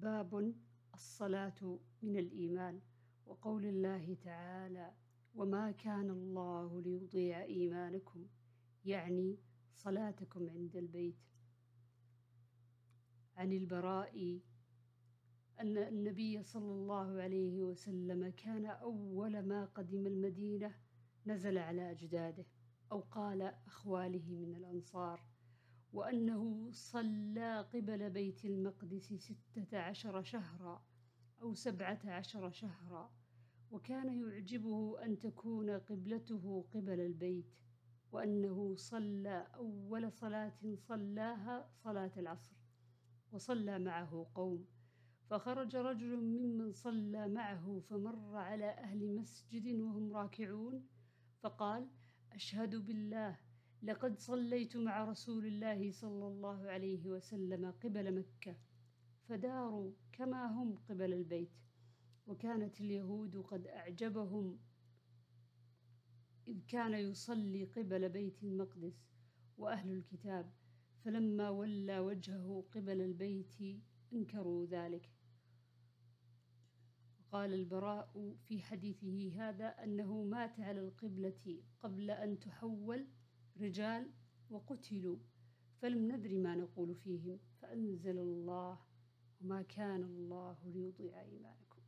باب الصلاة من الإيمان وقول الله تعالى وما كان الله ليضيع إيمانكم يعني صلاتكم عند البيت. عن البراء أن النبي صلى الله عليه وسلم كان أول ما قدم المدينة نزل على أجداده أو قال أخواله من الأنصار. وأنه صلى قبل بيت المقدس ستة عشر شهرا أو سبعة عشر شهرا وكان يعجبه أن تكون قبلته قبل البيت وأنه صلى أول صلاة صلاها صلاة العصر وصلى معه قوم فخرج رجل ممن صلى معه فمر على أهل مسجد وهم راكعون فقال أشهد بالله لقد صليت مع رسول الله صلى الله عليه وسلم قبل مكة فداروا كما هم قبل البيت. وكانت اليهود قد أعجبهم إذ كان يصلي قبل بيت المقدس وأهل الكتاب فلما ولى وجهه قبل البيت أنكروا ذلك. قال البراء في حديثه هذا أنه مات على القبلة قبل أن تحول رجال وقتلوا فلم ندر ما نقول فيهم فأنزل الله وما كان الله ليضيع إيمانكم.